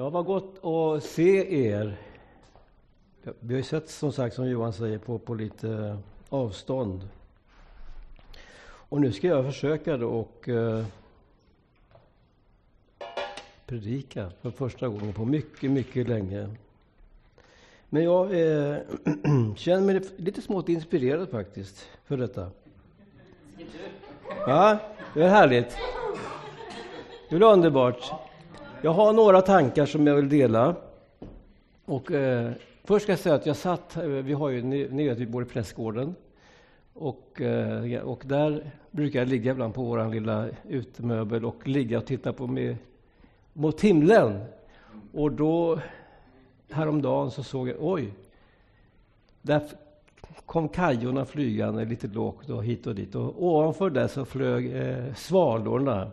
Ja, vad gott att se er. Vi har ju sett, som sagt, som Johan säger, på, på lite avstånd. Och nu ska jag försöka då och eh, predika för första gången på mycket, mycket länge. Men jag eh, känner mig lite smått inspirerad faktiskt för detta. Ja, det är härligt. Det är underbart. Jag har några tankar som jag vill dela. Och, eh, först ska jag säga att jag satt, eh, vi har ju nere vi bor i Prästgården. Och, eh, och där brukar jag ligga ibland på vår lilla utemöbel och ligga och titta på med, mot himlen. Och då häromdagen så såg jag, oj, där kom kajorna flygande lite lågt och hit och dit. Och ovanför där så flög eh, svalorna.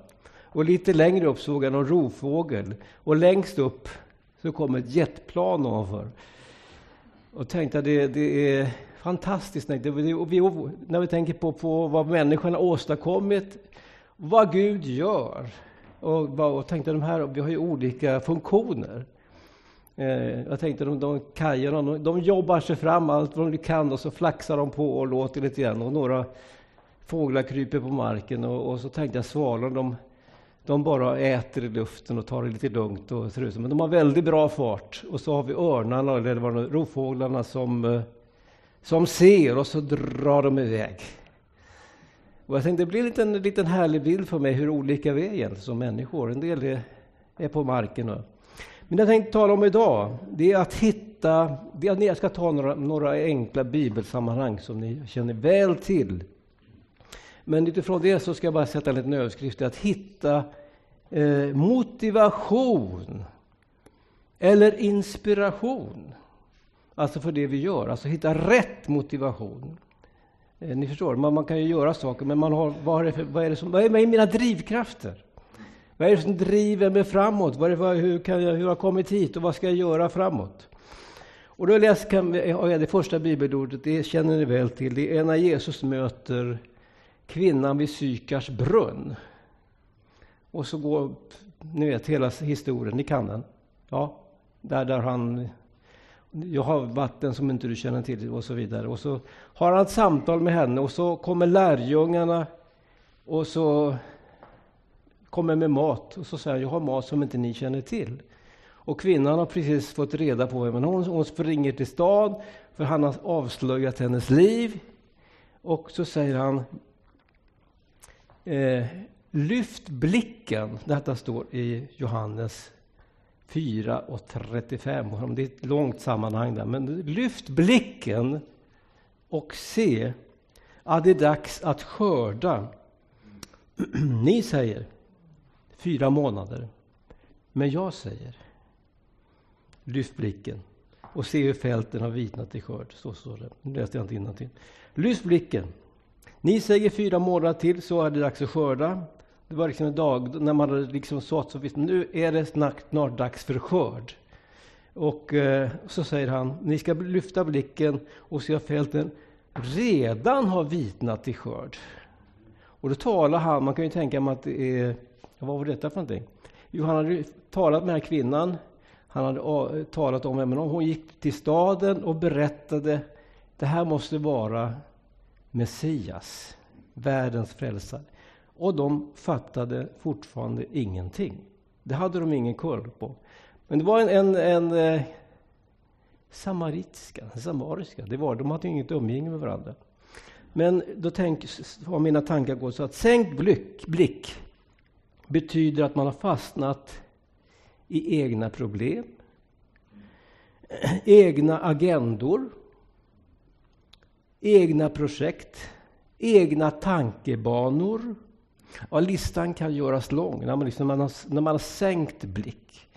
Och lite längre upp såg jag någon rovfågel. Och längst upp så kom ett jetplan ovanför. Och tänkte att det, det är fantastiskt. Det, det, vi, när vi tänker på, på vad människan har åstadkommit, vad Gud gör. Och, och tänkte de här, vi har ju olika funktioner. Eh, jag tänkte de, de kajerna, de, de jobbar sig fram allt vad de kan och så flaxar de på och låter lite grann. Och några fåglar kryper på marken och, och så tänkte jag svalorna, de, de bara äter i luften och tar det lite lugnt. Och ser ut som, men de har väldigt bra fart. Och så har vi örnarna, eller vad det rovfåglarna som, eh, som ser och så drar de iväg. Och jag tänkte det blir en liten, liten härlig bild för mig hur olika vi är egentligen som människor. En del är, är på marken. Men det jag tänkte tala om idag, det är att hitta, det är, jag ska ta några, några enkla bibelsammanhang som ni känner väl till. Men utifrån det så ska jag bara sätta en liten överskrift, att hitta eh, motivation eller inspiration. Alltså för det vi gör, alltså hitta rätt motivation. Eh, ni förstår, man, man kan ju göra saker, men man har, vad, är det för, vad, är det som, vad är mina drivkrafter? Vad är det som driver mig framåt? Vad är det, hur, kan jag, hur har jag kommit hit och vad ska jag göra framåt? Och då läser jag det första bibelordet, det känner ni väl till. Det är när Jesus möter kvinnan vid Sykars brunn. Och så går, ni vet hela historien, ni kan den? Ja, där, där han jag har vatten som inte du känner till och så vidare. Och så har han ett samtal med henne och så kommer lärjungarna och så kommer med mat och så säger han, jag har mat som inte ni känner till. Och kvinnan har precis fått reda på vem hon Hon springer till stan för han har avslöjat hennes liv. Och så säger han, eh, lyft blicken. Detta står i Johannes 4 och 35. Det är ett långt sammanhang där. Men lyft blicken och se att det är dags att skörda. Ni säger, fyra månader. Men jag säger, lyft blicken och se hur fälten har vitnat i skörd. Så står det. Nu läste jag inte innantill. Lyft blicken. Ni säger fyra månader till så är det dags att skörda. Det var liksom en dag när man hade liksom sått så visste nu är det snart, snart dags för skörd. Och eh, så säger han, ni ska lyfta blicken och se att fälten redan har vitnat i skörd. Och då talar han, man kan ju tänka mig att det är vad var detta för någonting? Jo, han hade talat med den här kvinnan. Han hade eh, talat om henne. Hon gick till staden och berättade det här måste vara Messias, världens frälsare. Och de fattade fortfarande ingenting. Det hade de ingen koll på. Men det var en, en, en eh, samaritiska, en samariska. Det var, de hade inget umgänge med varandra. Men då tänk, har mina tankar gått så att Sänkt blick, blick betyder att man har fastnat i egna problem, egna agendor, egna projekt, egna tankebanor. Ja, listan kan göras lång när man, liksom, när man, har, när man har sänkt blick.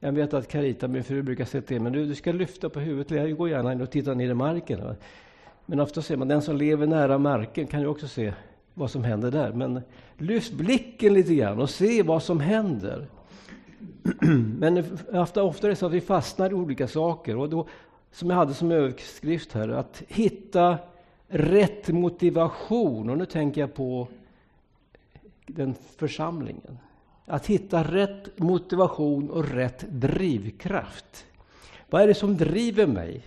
Jag vet att Carita, min fru, brukar säga till mig du, du ska lyfta på huvudet. Jag går gärna in och tittar ner i marken. Men ofta ser man den som lever nära marken kan ju också se vad som händer där. Men lyft blicken lite grann och se vad som händer. Men ofta, ofta är det så att vi fastnar i olika saker. Och då, som jag hade som överskrift här, att hitta rätt motivation. Och nu tänker jag på den församlingen. Att hitta rätt motivation och rätt drivkraft. Vad är det som driver mig?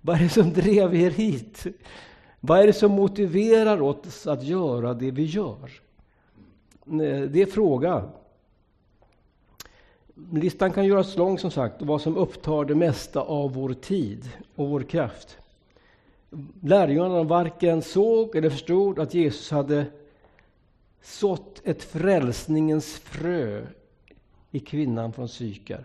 Vad är det som drev er hit? Vad är det som motiverar oss att göra det vi gör? Det är frågan. Listan kan göras lång som sagt, vad som upptar det mesta av vår tid och vår kraft. Lärjungarna varken såg eller förstod att Jesus hade sått ett frälsningens frö i kvinnan från Sykar.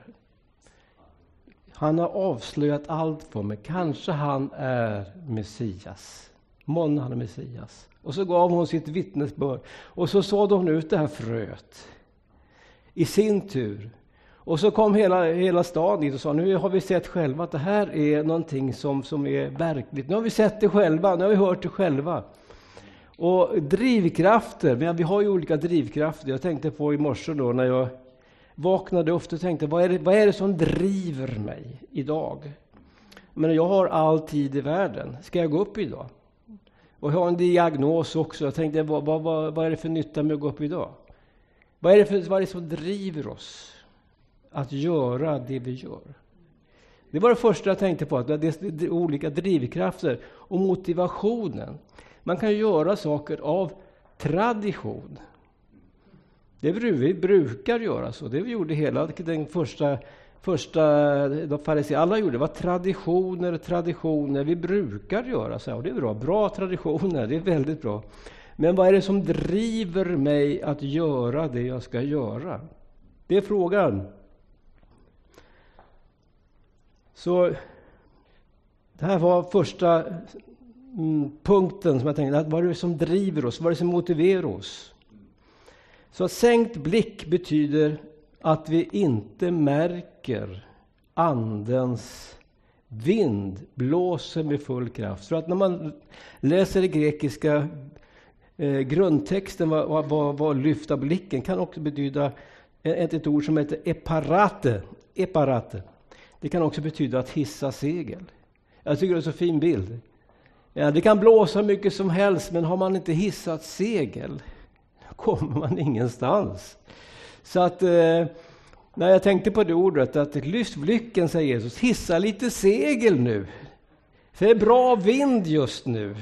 Han har avslöjat allt för mig. Kanske han är Messias. Månne han är Messias. Och så gav hon sitt vittnesbörd. Och så sådde hon ut det här fröet. I sin tur. Och så kom hela, hela staden dit och sa, nu har vi sett själva att det här är någonting som, som är verkligt. Nu har vi sett det själva, nu har vi hört det själva. Och drivkrafter, men vi har ju olika drivkrafter. Jag tänkte på i morse då när jag vaknade upp och tänkte, vad är, det, vad är det som driver mig idag? Men jag har all tid i världen. Ska jag gå upp idag? Och jag har en diagnos också. Jag tänkte, vad, vad, vad, är det för nytta med att gå upp idag? Vad är, det för, vad är det som driver oss att göra det vi gör? Det var det första jag tänkte på, att det är olika drivkrafter och motivationen. Man kan göra saker av tradition. Det vi brukar göra så. Det vi gjorde hela den första, första de alla gjorde, det var traditioner, traditioner. Vi brukar göra så här, och det är bra. Bra traditioner, det är väldigt bra. Men vad är det som driver mig att göra det jag ska göra? Det är frågan. Så det här var första mm, punkten som jag tänkte, vad är det som driver oss? Vad är det som motiverar oss? Så sänkt blick betyder att vi inte märker Andens vind blåser med full kraft. För att när man läser det grekiska eh, grundtexten, vad, vad, vad lyfta blicken, kan också betyda ett, ett ord som heter eparate. eparate. Det kan också betyda att hissa segel. Jag tycker det är en så fin bild. Ja, det kan blåsa mycket som helst, men har man inte hissat segel, kommer man ingenstans. Så att eh, när jag tänkte på det ordet, att lyft blicken, säger Jesus, hissa lite segel nu. För det är bra vind just nu.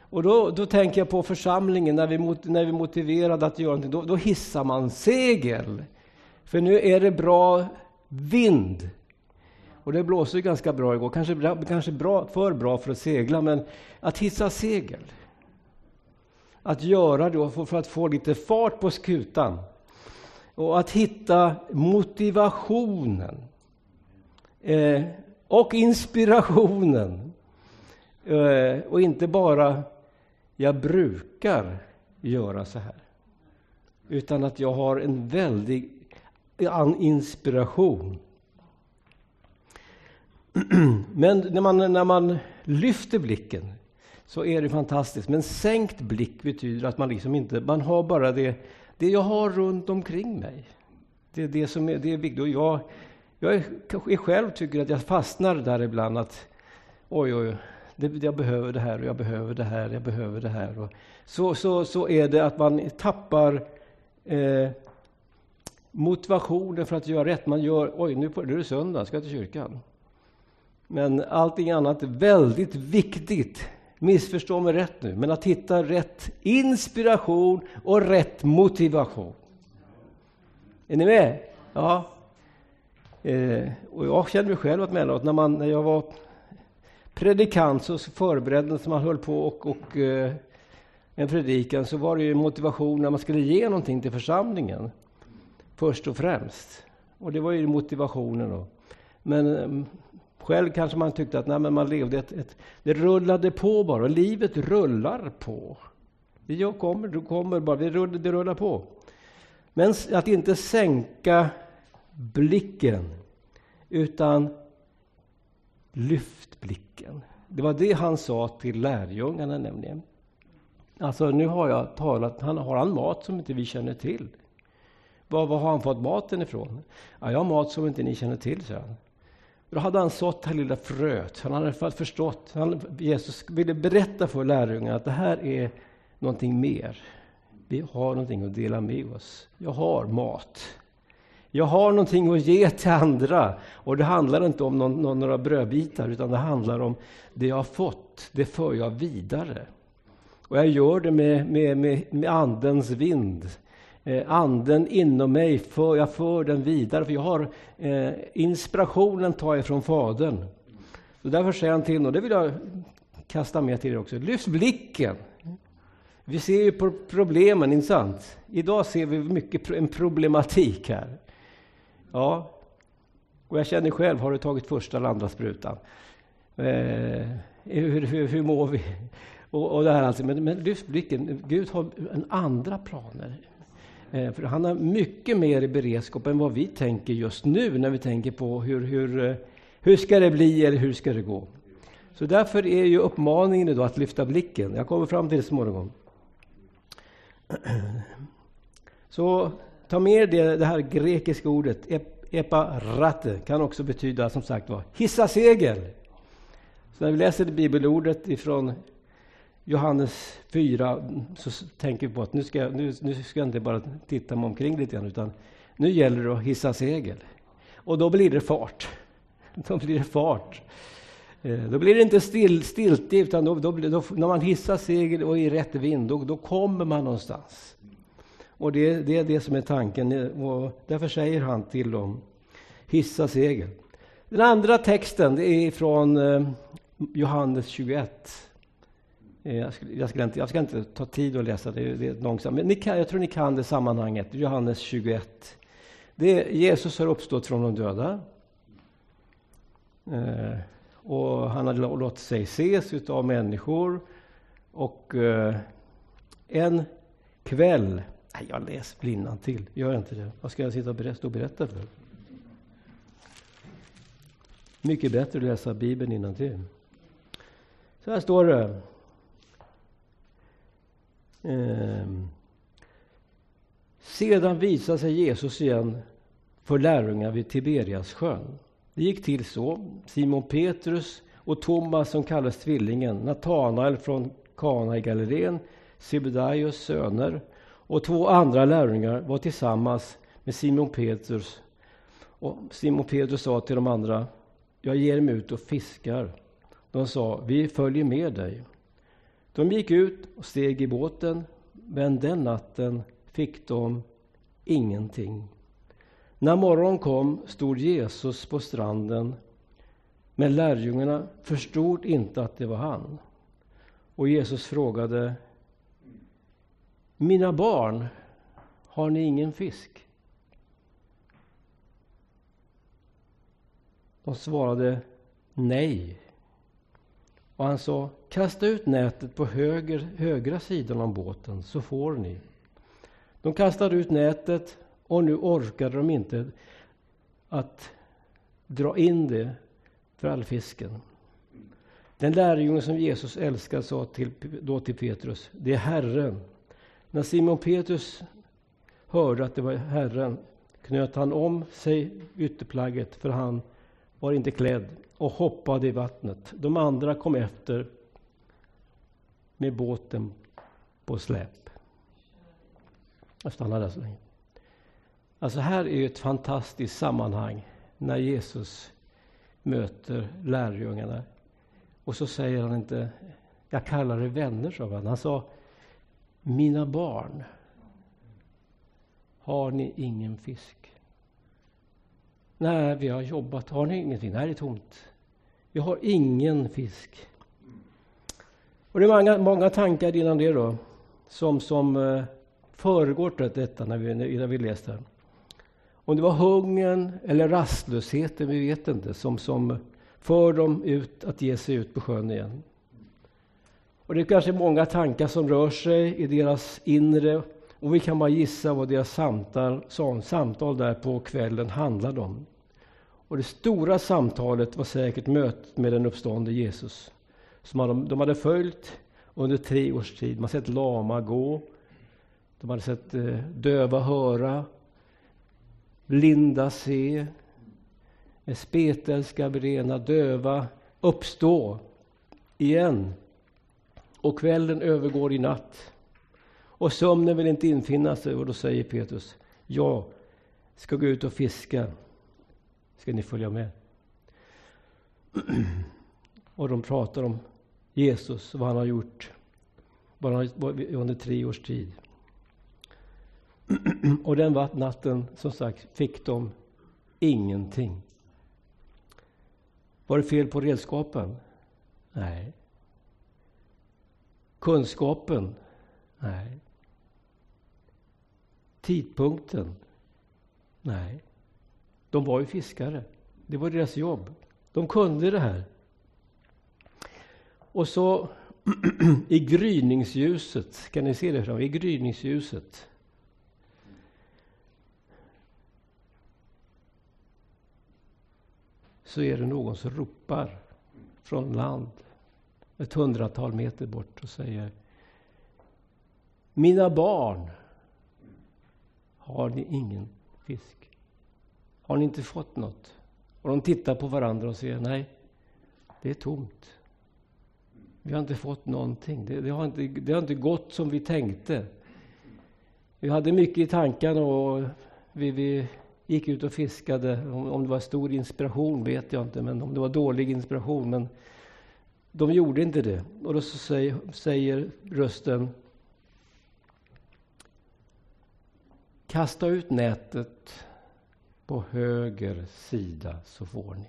Och då, då tänker jag på församlingen, när vi, när vi är motiverade att göra någonting, då, då hissar man segel. För nu är det bra vind. Och det blåste ganska bra igår, kanske, kanske bra, för bra för att segla, men att hissa segel att göra det för att få lite fart på skutan. Och att hitta motivationen eh, och inspirationen. Eh, och inte bara jag brukar göra så här. Utan att jag har en väldig inspiration. Men när man, när man lyfter blicken så är det fantastiskt. Men sänkt blick betyder att man liksom inte, man har bara det, det jag har runt omkring mig. Det är det som är, det är viktigt. Och jag, jag är, själv tycker att jag fastnar där ibland att oj, oj, det, jag behöver det här och jag behöver det här, jag behöver det här. Och så, så, så är det att man tappar eh, motivationen för att göra rätt. Man gör, oj, nu är det söndag, ska jag till kyrkan. Men allting annat är väldigt viktigt Missförstå mig rätt nu, men att hitta rätt inspiration och rätt motivation. Är ni med? Ja. Eh, och jag känner mig själv emellanåt, när, man, när jag var predikant så förberedde man höll på och, och eh, en predikan så var det ju motivation när man skulle ge någonting till församlingen. Först och främst. Och det var ju motivationen då. Men eh, själv kanske man tyckte att nej, men man levde ett, ett, det rullade på bara. Livet rullar på. Det kommer, du kommer bara, det rullar, det rullar på. Men att inte sänka blicken, utan lyft blicken. Det var det han sa till lärjungarna nämligen. Alltså nu har jag talat, han, har han mat som inte vi känner till? Var, var har han fått maten ifrån? Ja, jag har mat som inte ni känner till, sa han. Då hade han sått det här lilla fröet. Han hade förstått. Han, Jesus ville berätta för lärjungarna att det här är någonting mer. Vi har någonting att dela med oss. Jag har mat. Jag har någonting att ge till andra. Och det handlar inte om någon, någon, några brödbitar, utan det handlar om det jag har fått. Det för jag vidare. Och jag gör det med, med, med, med Andens vind. Eh, anden inom mig, för, jag för den vidare. För jag har eh, inspirationen tar jag från Fadern. Så därför säger han till, och det vill jag kasta med till er också. Lyft blicken! Vi ser ju på problemen, inte sant? Idag ser vi mycket en problematik här. Ja, och jag känner själv, har du tagit första eller andra sprutan? Eh, hur, hur, hur mår vi? Och, och det här alltså, men, men lyft blicken, Gud har en andra planer. Eh, för han har mycket mer i beredskap än vad vi tänker just nu när vi tänker på hur, hur, eh, hur ska det bli eller hur ska det gå. Så därför är ju uppmaningen idag att lyfta blicken. Jag kommer fram till det småningom. Så ta med det, det här grekiska ordet, eparate, kan också betyda som sagt var hissa segel. Så när vi läser det bibelordet ifrån Johannes 4 så tänker vi på att nu ska, jag, nu, nu ska jag inte bara titta mig omkring lite grann utan nu gäller det att hissa segel. Och då blir det fart. Då blir det fart. Eh, då blir det inte still, stiltje, utan då, då, då, när man hissar segel och i rätt vind, då, då kommer man någonstans. Och det, det, är det som är tanken, eh, och därför säger han till dem, hissa segel. Den andra texten det är från eh, Johannes 21. Eh, jag ska, jag, ska inte, jag ska inte ta tid att läsa det, det är långsamt, men ni kan, jag tror ni kan det sammanhanget. Johannes 21. Det är, Jesus har uppstått från de döda. Eh, och han har låtit sig ses av människor. Och eh, en kväll... Nej, jag läser till. Gör inte det. Vad ska jag sitta och berätta, och berätta för? Mycket bättre att läsa Bibeln till. Så här står det. Ehm, sedan visade sig Jesus igen för lärjungar vid Tiberias sjön. Det gick till så. Simon Petrus och Thomas som kallas Tvillingen, Natanael från Kana i Galileen, Sebedaios söner och två andra lärjungar var tillsammans med Simon Petrus. Och Simon Petrus sa till de andra, jag ger mig ut och fiskar. De sa, vi följer med dig. De gick ut och steg i båten, men den natten fick de ingenting. När morgon kom stod Jesus på stranden, men lärjungarna förstod inte att det var han. Och Jesus frågade, Mina barn, har ni ingen fisk? De svarade nej. Och han sa, kasta ut nätet på höger, högra sidan om båten så får ni. De kastade ut nätet och nu orkade de inte att dra in det för all fisken. Den lärjunge som Jesus älskade sa till, då till Petrus, det är Herren. När Simon Petrus hörde att det var Herren knöt han om sig ytterplagget, för han var inte klädd, och hoppade i vattnet. De andra kom efter med båten på släp. Jag stannar där så länge. Alltså här är ett fantastiskt sammanhang när Jesus möter lärjungarna. Och så säger han inte, jag kallar er vänner, sa han. Han sa, mina barn, har ni ingen fisk? Nej, vi har jobbat. Har ni ingenting? Nej, det är tomt. Vi har ingen fisk. Och det är många, många tankar innan det då, som, som eh, föregår detta när vi, när vi läste. Om det var hungern eller rastlösheten, vi vet inte, som, som för dem ut att ge sig ut på sjön igen. Och det är kanske många tankar som rör sig i deras inre och vi kan bara gissa vad deras samtal, samtal där på kvällen handlade om. Och det stora samtalet var säkert mötet med den uppstående Jesus som de hade följt under tre års tid. Man sett lama gå, de hade sett eh, döva höra, blinda se, spetälska brena, döva uppstå igen. Och kvällen övergår i natt. Och sömnen vill inte infinna sig och då säger Petrus, jag ska gå ut och fiska. Ska ni följa med? och de pratar om Jesus, vad han har gjort bara under tre års tid. och den natten, som sagt, fick de ingenting. Var det fel på redskapen? Nej. Kunskapen? Nej. Tidpunkten? Nej. De var ju fiskare. Det var deras jobb. De kunde det här. Och så i gryningsljuset, kan ni se det fram? I gryningsljuset. Så är det någon som ropar från land ett hundratal meter bort och säger Mina barn, har ni ingen fisk? Har ni inte fått något? Och de tittar på varandra och säger nej, det är tomt. Vi har inte fått någonting. Det, det, har inte, det har inte gått som vi tänkte. Vi hade mycket i tankarna och vi, vi gick ut och fiskade. Om, om, det var stor inspiration vet jag inte, men om det var dålig inspiration. Men de gjorde inte det. Och då säger, säger rösten Kasta ut nätet på höger sida så får ni.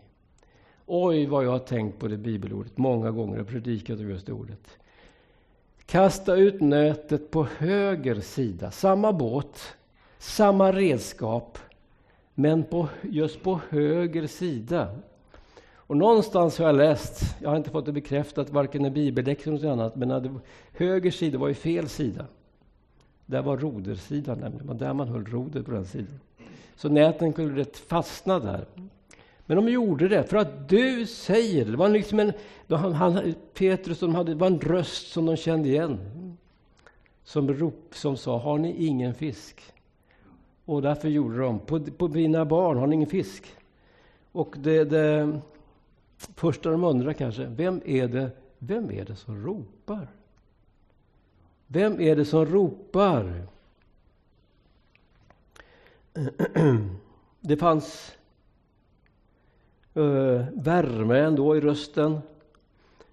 Oj, vad jag har tänkt på det bibelordet många gånger och predikat över just det ordet. Kasta ut nätet på höger sida. Samma båt, samma redskap, men på, just på höger sida. Och någonstans har jag läst, jag har inte fått det bekräftat varken i bibelläxor eller annat, men att höger sida var ju fel sida. Där var rodersidan nämligen, det var där man höll roder på den sidan. Så näten kunde rätt fastna där. Men de gjorde det för att du säger det. Det var liksom en, han, han, Petrus de hade, det var en röst som de kände igen. Som, rop, som sa, har ni ingen fisk? Och därför gjorde de, på, på mina barn, har ni ingen fisk? Och det, det första de undrar kanske, vem är det, vem är det som ropar? Vem är det som ropar? Det fanns uh, värme ändå i rösten.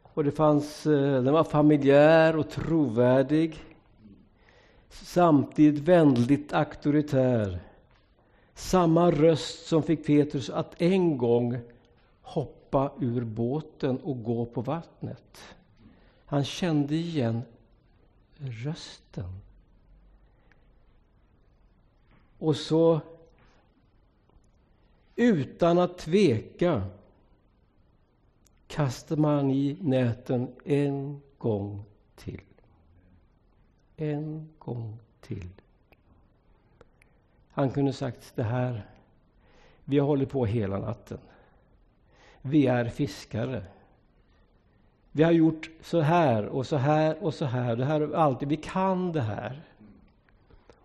Och det fanns, uh, den var familjär och trovärdig. Samtidigt vänligt auktoritär. Samma röst som fick Petrus att en gång hoppa ur båten och gå på vattnet. Han kände igen rösten. Och så utan att tveka kastar man i näten en gång till. En gång till. Han kunde sagt det här. Vi har hållit på hela natten. Vi är fiskare. Vi har gjort så här och så här och så här. Det här alltid. Vi kan det här.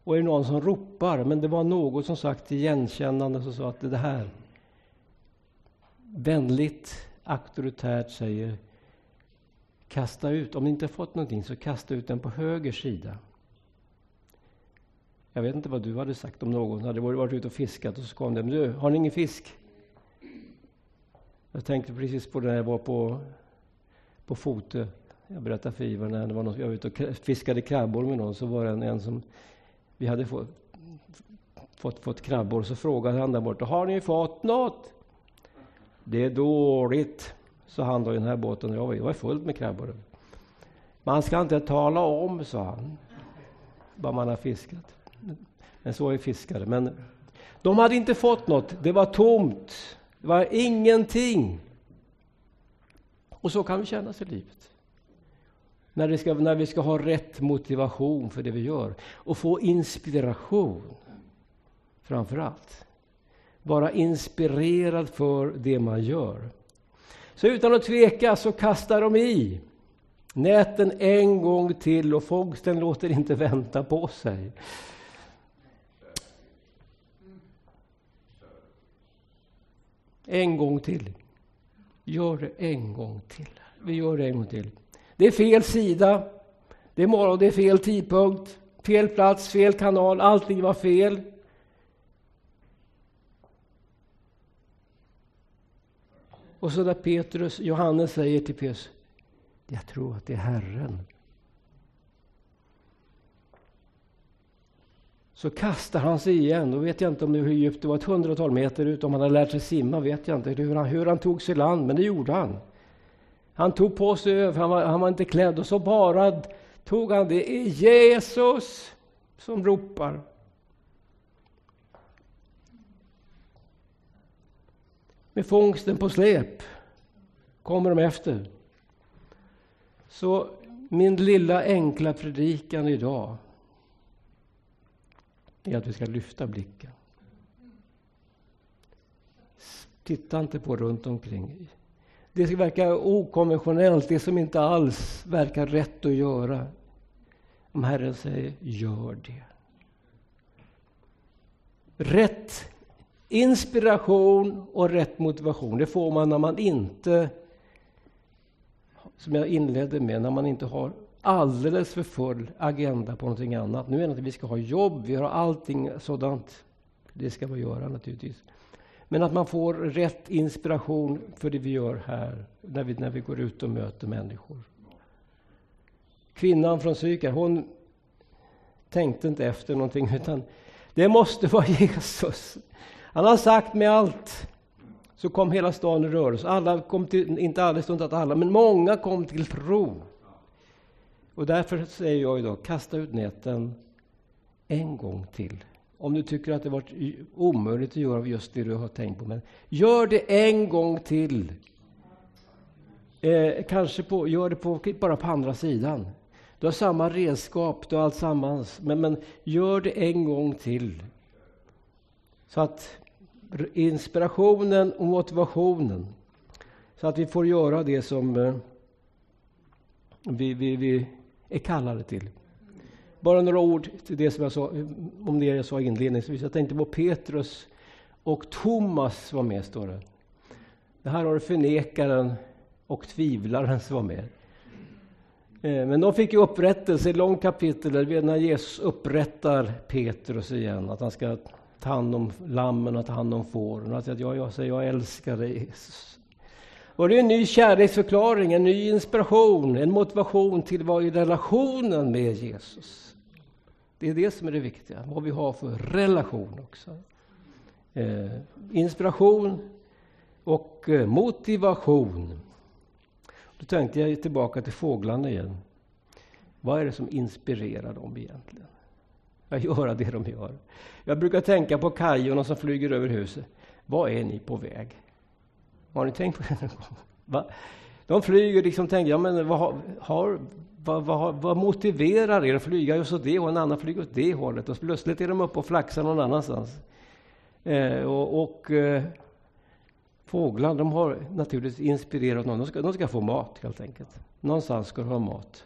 Och är det någon som ropar, men det var något som sagt igenkännande som sa att det här vänligt, auktoritärt säger kasta ut, om ni inte fått någonting så kasta ut den på höger sida. Jag vet inte vad du hade sagt om någon hade varit ute och fiskat och så kom det, Men du, har ni ingen fisk? Jag tänkte precis på det när jag var på, på Fote. Jag berättade för Ivar när det var någon, jag var ute och fiskade krabbor med någon, så var det en, en som vi hade fått, fått, fått krabbor, så frågade han där borta, har ni fått något? Det är dåligt, sa han då i den här båten. Jag var, jag var fullt med krabbor. Man ska inte tala om, sa han, vad man har fiskat. Men så är fiskare. Men de hade inte fått något, det var tomt. Det var ingenting. Och så kan vi känna sig i livet. När vi, ska, när vi ska ha rätt motivation för det vi gör och få inspiration framför allt. Vara inspirerad för det man gör. Så utan att tveka så kastar de i näten en gång till och fångsten låter inte vänta på sig. En gång till. Gör det en gång till. Vi gör det en gång till. Det är fel sida. Det är morgon, det är fel tidpunkt. fel plats, fel kanal, allting var fel. Och så där Petrus, Johannes säger till Petrus, jag tror att det är Herren. Så kastar han sig igen. Då vet jag inte om det hur djupt det var, ett hundratal meter ut. Om han hade lärt sig simma vet jag inte hur han, hur han tog sig land, men det gjorde han. Han tog på sig över, han var, han var inte klädd och så bara tog han det. är Jesus som ropar. Med fångsten på släp kommer de efter. Så min lilla enkla predikan idag är att vi ska lyfta blicken. Titta inte på runt omkring. Det verkar okonventionellt, det som inte alls verkar rätt att göra. Om Herren säger, gör det. Rätt inspiration och rätt motivation, det får man när man inte, som jag inledde med, när man inte har alldeles för full agenda på någonting annat. Nu är det att vi ska ha jobb, vi har allting sådant. Det ska man göra naturligtvis. Men att man får rätt inspiration för det vi gör här, när vi, när vi går ut och möter människor. Kvinnan från Sykar, hon tänkte inte efter någonting, utan det måste vara Jesus. Han har sagt med allt. Så kom hela staden i rörelse. Alla kom till, inte alldeles, inte alla, men många kom till tro. Och därför säger jag idag, kasta ut näten en gång till. Om du tycker att det varit omöjligt att göra just det du har tänkt på. Men gör det en gång till. Eh, kanske på, gör det på, bara på andra sidan. Du har samma redskap, du har allt sammans. Men, men gör det en gång till. Så att inspirationen och motivationen. Så att vi får göra det som eh, vi, vi, vi är kallade till. Bara några ord till det som jag sa, om det jag sa inledningsvis. Jag tänkte på Petrus och Thomas var med, står det. Det här har du förnekaren och tvivlaren som var med. Eh, men de fick ju upprättelse, ett långt kapitel, där när Jesus upprättar Petrus igen, att han ska ta hand om lammen och ta hand om fåren. Att jag, jag säger jag älskar dig Jesus. Och det är en ny kärleksförklaring, en ny inspiration, en motivation till vad i relationen med Jesus. Det är det som är det viktiga, vad vi har för relation också. Eh, inspiration och eh, motivation. Då tänkte jag tillbaka till fåglarna igen. Vad är det som inspirerar dem egentligen? Att göra det de gör. Jag brukar tänka på kajorna som flyger över huset. Vad är ni på väg? Har ni tänkt på det någon gång? Va? De flyger liksom tänker, ja men vad, har, vad, vad, vad motiverar er att flyga just åt det och en annan flyger åt det hållet? Och plötsligt är de uppe och flaxar någon annanstans. Eh, och, och eh, fåglar, de har naturligtvis inspirerat någon. De ska, de ska få mat helt enkelt. Någonstans ska de ha mat.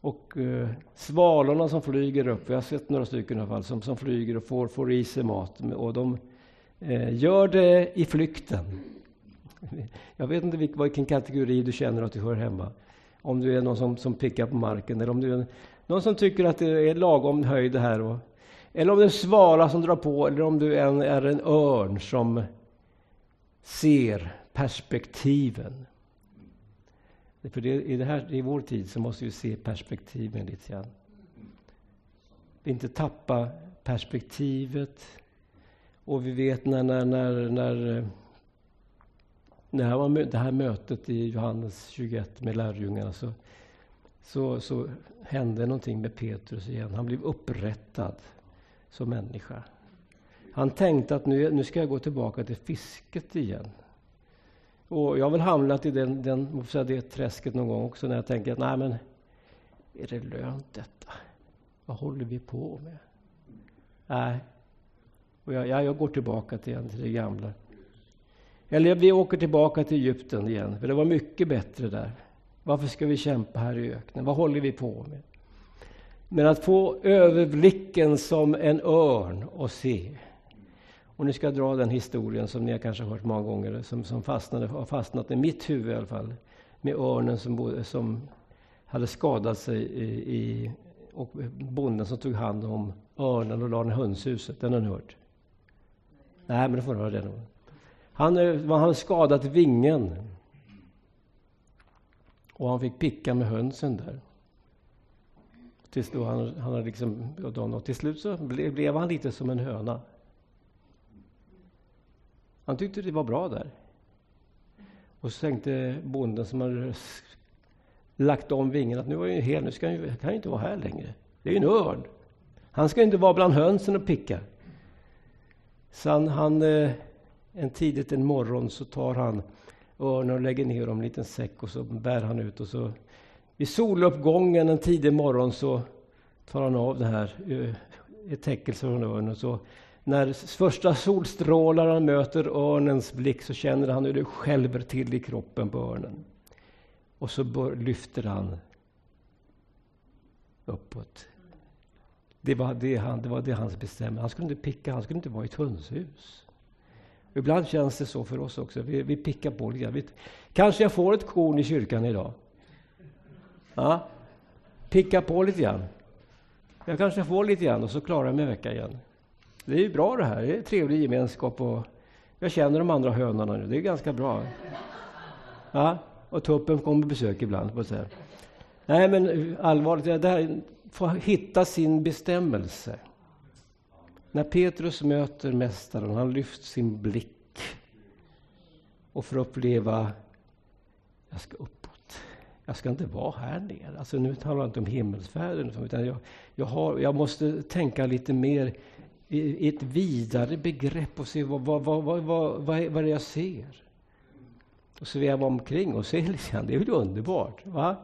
Och eh, svalorna som flyger upp, jag har sett några stycken i alla fall, som, som flyger och får, får i sig mat. Och de eh, gör det i flykten. Jag vet inte vilken kategori du känner att du hör hemma. Om du är någon som, som pickar på marken eller om du är någon som tycker att det är lagom höjd här. Och, eller om du är en svala som drar på eller om du är en, är en örn som ser perspektiven. För det, i, det här, I vår tid så måste vi se perspektiven lite grann. Inte tappa perspektivet. Och vi vet när, när, när, när det här, var, det här mötet i Johannes 21 med lärjungarna så, så, så hände någonting med Petrus igen. Han blev upprättad som människa. Han tänkte att nu, nu ska jag gå tillbaka till fisket igen. Och jag har väl hamnat i den, den, det träsket någon gång också när jag tänker att nej men, är det lönt detta? Vad håller vi på med? Nej, och jag, jag, jag går tillbaka till, till det gamla. Eller vi åker tillbaka till Egypten igen, för det var mycket bättre där. Varför ska vi kämpa här i öknen? Vad håller vi på med? Men att få överblicken som en örn och se. Och nu ska jag dra den historien som ni kanske har hört många gånger, som, som fastnade, har fastnat i mitt huvud i alla fall. Med örnen som, som hade skadat sig i, i, och bonden som tog hand om örnen och la den i hönshuset. Den har ni hört? Nej, men det får ni höra den. Han, han hade skadat vingen. Och han fick picka med hönsen där. Tills då han, han hade liksom, och till slut så blev, blev han lite som en höna. Han tyckte det var bra där. Och så tänkte bonden som hade lagt om vingen att nu var ju hel, nu ska han, kan han inte vara här längre. Det är ju en örn. Han ska inte vara bland hönsen och picka. Så han, han eh, en tidigt en morgon så tar han örnen och lägger ner dem i en liten säck och så bär han ut och så vid soluppgången en tidig morgon så tar han av det här eh, ett täckelse från örnen. Så när första solstrålarna möter örnens blick så känner han hur det skälver till i kroppen på örnen. Och så bör, lyfter han uppåt. Det var det, han, det var det hans bestämde. Han skulle inte picka, han skulle inte vara i ett hönshus. Ibland känns det så för oss också. Vi, vi pickar på lite grann. Kanske jag får ett korn i kyrkan idag. Ja, picka på lite grann. Jag kanske får lite grann och så klarar jag mig en vecka igen. Det är ju bra det här. Det är trevlig gemenskap och jag känner de andra hönorna nu. Det är ganska bra. Ja, och tuppen kommer på besök ibland. På. Nej, men allvarligt, det här får hitta sin bestämmelse. När Petrus möter Mästaren, han lyft sin blick och får uppleva, jag ska uppåt. Jag ska inte vara här nere. Alltså nu talar jag inte om himmelsfärden, utan jag, jag, har, jag måste tänka lite mer i ett vidare begrepp och se vad, vad, vad, vad, vad, vad är det jag ser. Och sväva omkring och se lite grann. Det är väl underbart? Va?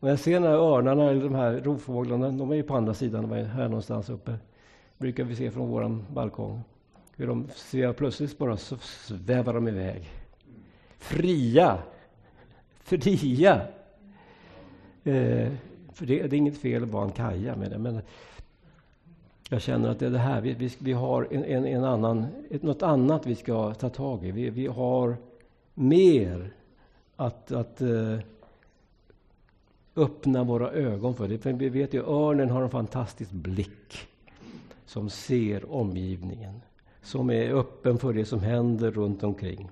Och jag ser när örnarna, eller de här rovfåglarna, de är ju på andra sidan, de är här någonstans uppe brukar vi se från vår balkong. Hur de ser plötsligt bara så svävar de iväg. Fria! Fria! Eh, för det, det, är inget fel att vara en kaja med det, men jag känner att det är det här, vi, vi, vi har en, en, en, annan, ett, något annat vi ska ta tag i. Vi, vi har mer att, att eh, öppna våra ögon för. Det. För vi vet ju örnen har en fantastisk blick som ser omgivningen, som är öppen för det som händer runt omkring.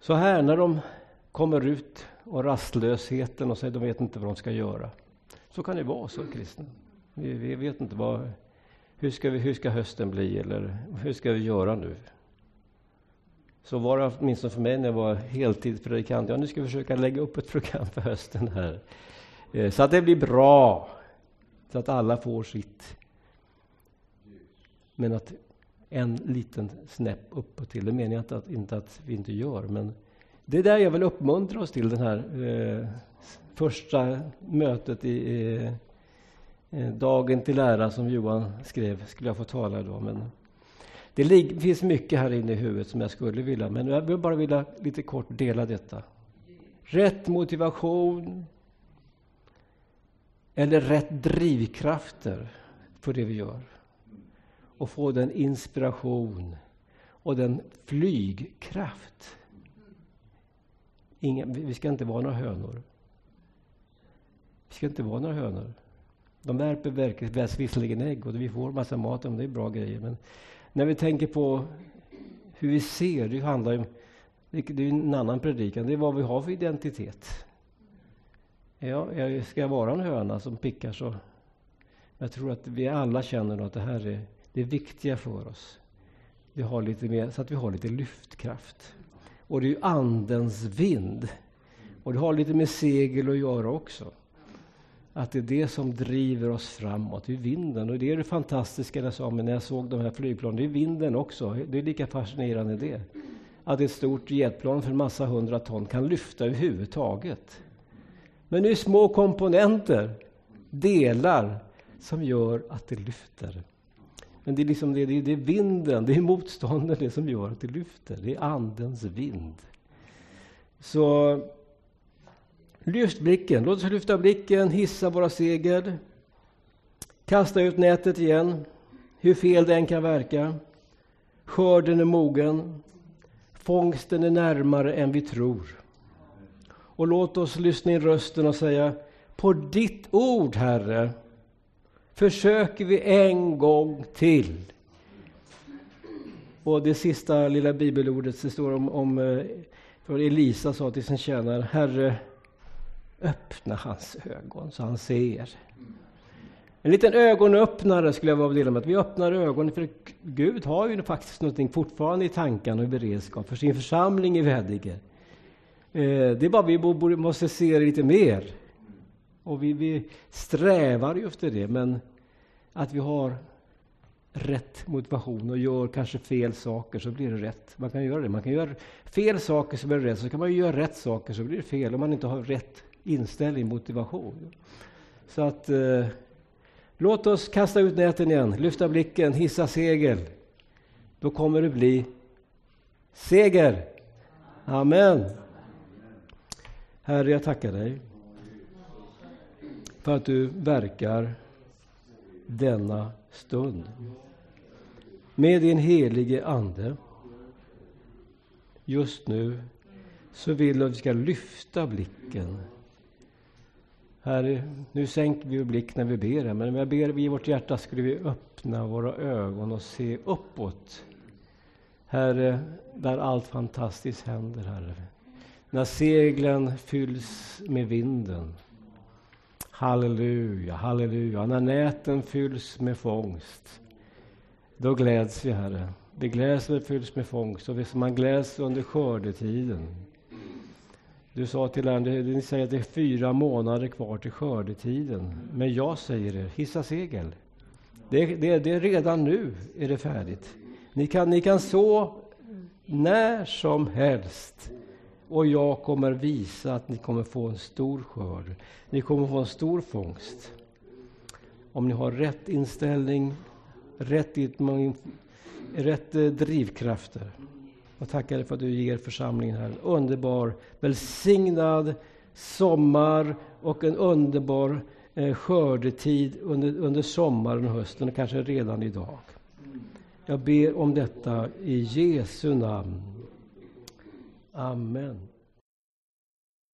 Så här när de kommer ut och rastlösheten och säger de vet inte vad de ska göra. Så kan det vara som kristna. Vi, vi vet inte vad, hur, ska vi, hur ska hösten bli eller hur ska vi göra nu? Så var det åtminstone för mig när jag var heltidspredikant. Ja, nu ska vi försöka lägga upp ett program för hösten här. Eh, så att det blir bra. Så att alla får sitt. Men att en liten snäpp uppåt till, det menar jag inte att, inte att vi inte gör. Men det är där jag vill uppmuntra oss till, Det här eh, första mötet i eh, Dagen till ära som Johan skrev, skulle jag få tala då. Men det finns mycket här inne i huvudet som jag skulle vilja, men jag vill bara vilja lite kort dela detta. Rätt motivation eller rätt drivkrafter för det vi gör. Och få den inspiration och den flygkraft. Inga, vi ska inte vara några hönor. Vi ska inte vara några hönor. De värper visserligen ägg och vi får massa mat, och det är bra grejer. Men när vi tänker på hur vi ser, det handlar om det är en annan predikan, det är vad vi har för identitet. Ja, jag ska vara en höna som pickar så. Jag tror att vi alla känner att det här är det viktiga för oss. Vi har lite mer, så att vi har lite lyftkraft. Och det är ju Andens vind. Och det har lite med segel att göra också. Att det är det som driver oss framåt, det är vinden. Och det är det fantastiska när jag, sa, när jag såg de här flygplanen, det är vinden också. Det är lika fascinerande det. Att ett stort jetplan för en massa hundra ton kan lyfta överhuvudtaget. Men det är små komponenter, delar, som gör att det lyfter. Men det är, liksom det, det är vinden, det är motståndet det som gör att det lyfter. Det är Andens vind. Så Lyft blicken. Låt oss lyfta blicken, hissa våra segel. Kasta ut nätet igen, hur fel det än kan verka. Skörden är mogen. Fångsten är närmare än vi tror. Och låt oss lyssna in rösten och säga på ditt ord, Herre, försöker vi en gång till. Och det sista lilla bibelordet det står om, om eh, för Elisa sa till sin tjänare, Herre, öppna hans ögon så han ser. En liten ögonöppnare skulle jag vilja dela med. Att vi öppnar ögonen för Gud har ju faktiskt någonting fortfarande i tankarna och i beredskap för sin församling i Veddige. Eh, det är bara vi måste se det lite mer. Och vi, vi strävar ju efter det, men att vi har rätt motivation och gör kanske fel saker så blir det rätt. Man kan göra det. Man kan göra fel saker så blir det rätt. Så kan man göra rätt saker så blir det fel om man inte har rätt inställning, motivation. Så att eh, låt oss kasta ut näten igen, lyfta blicken, hissa segel. Då kommer det bli seger. Amen. Herre, jag tackar dig för att du verkar denna stund med din helige Ande. Just nu så vill du att vi ska lyfta blicken. Herre, nu sänker vi blick när vi ber, men när jag ber i vårt hjärta skulle vi öppna våra ögon och se uppåt. Herre, där allt fantastiskt händer, Herre. När seglen fylls med vinden. Halleluja, halleluja. När näten fylls med fångst. Då gläds vi, Herre. Vi gläds när det fylls med fångst och man gläds under skördetiden. Du sa till Andy, ni säger att det är fyra månader kvar till skördetiden. Men jag säger er, hissa segel. Det, det, det är redan nu är det färdigt. Ni kan, ni kan så när som helst. Och jag kommer visa att ni kommer få en stor skörd. Ni kommer få en stor fångst. Om ni har rätt inställning, rätt, rätt eh, drivkrafter. Jag tackar dig för att du ger församlingen här en underbar, välsignad sommar och en underbar eh, skördetid under, under sommaren och hösten, och kanske redan idag. Jag ber om detta i Jesu namn. Amen.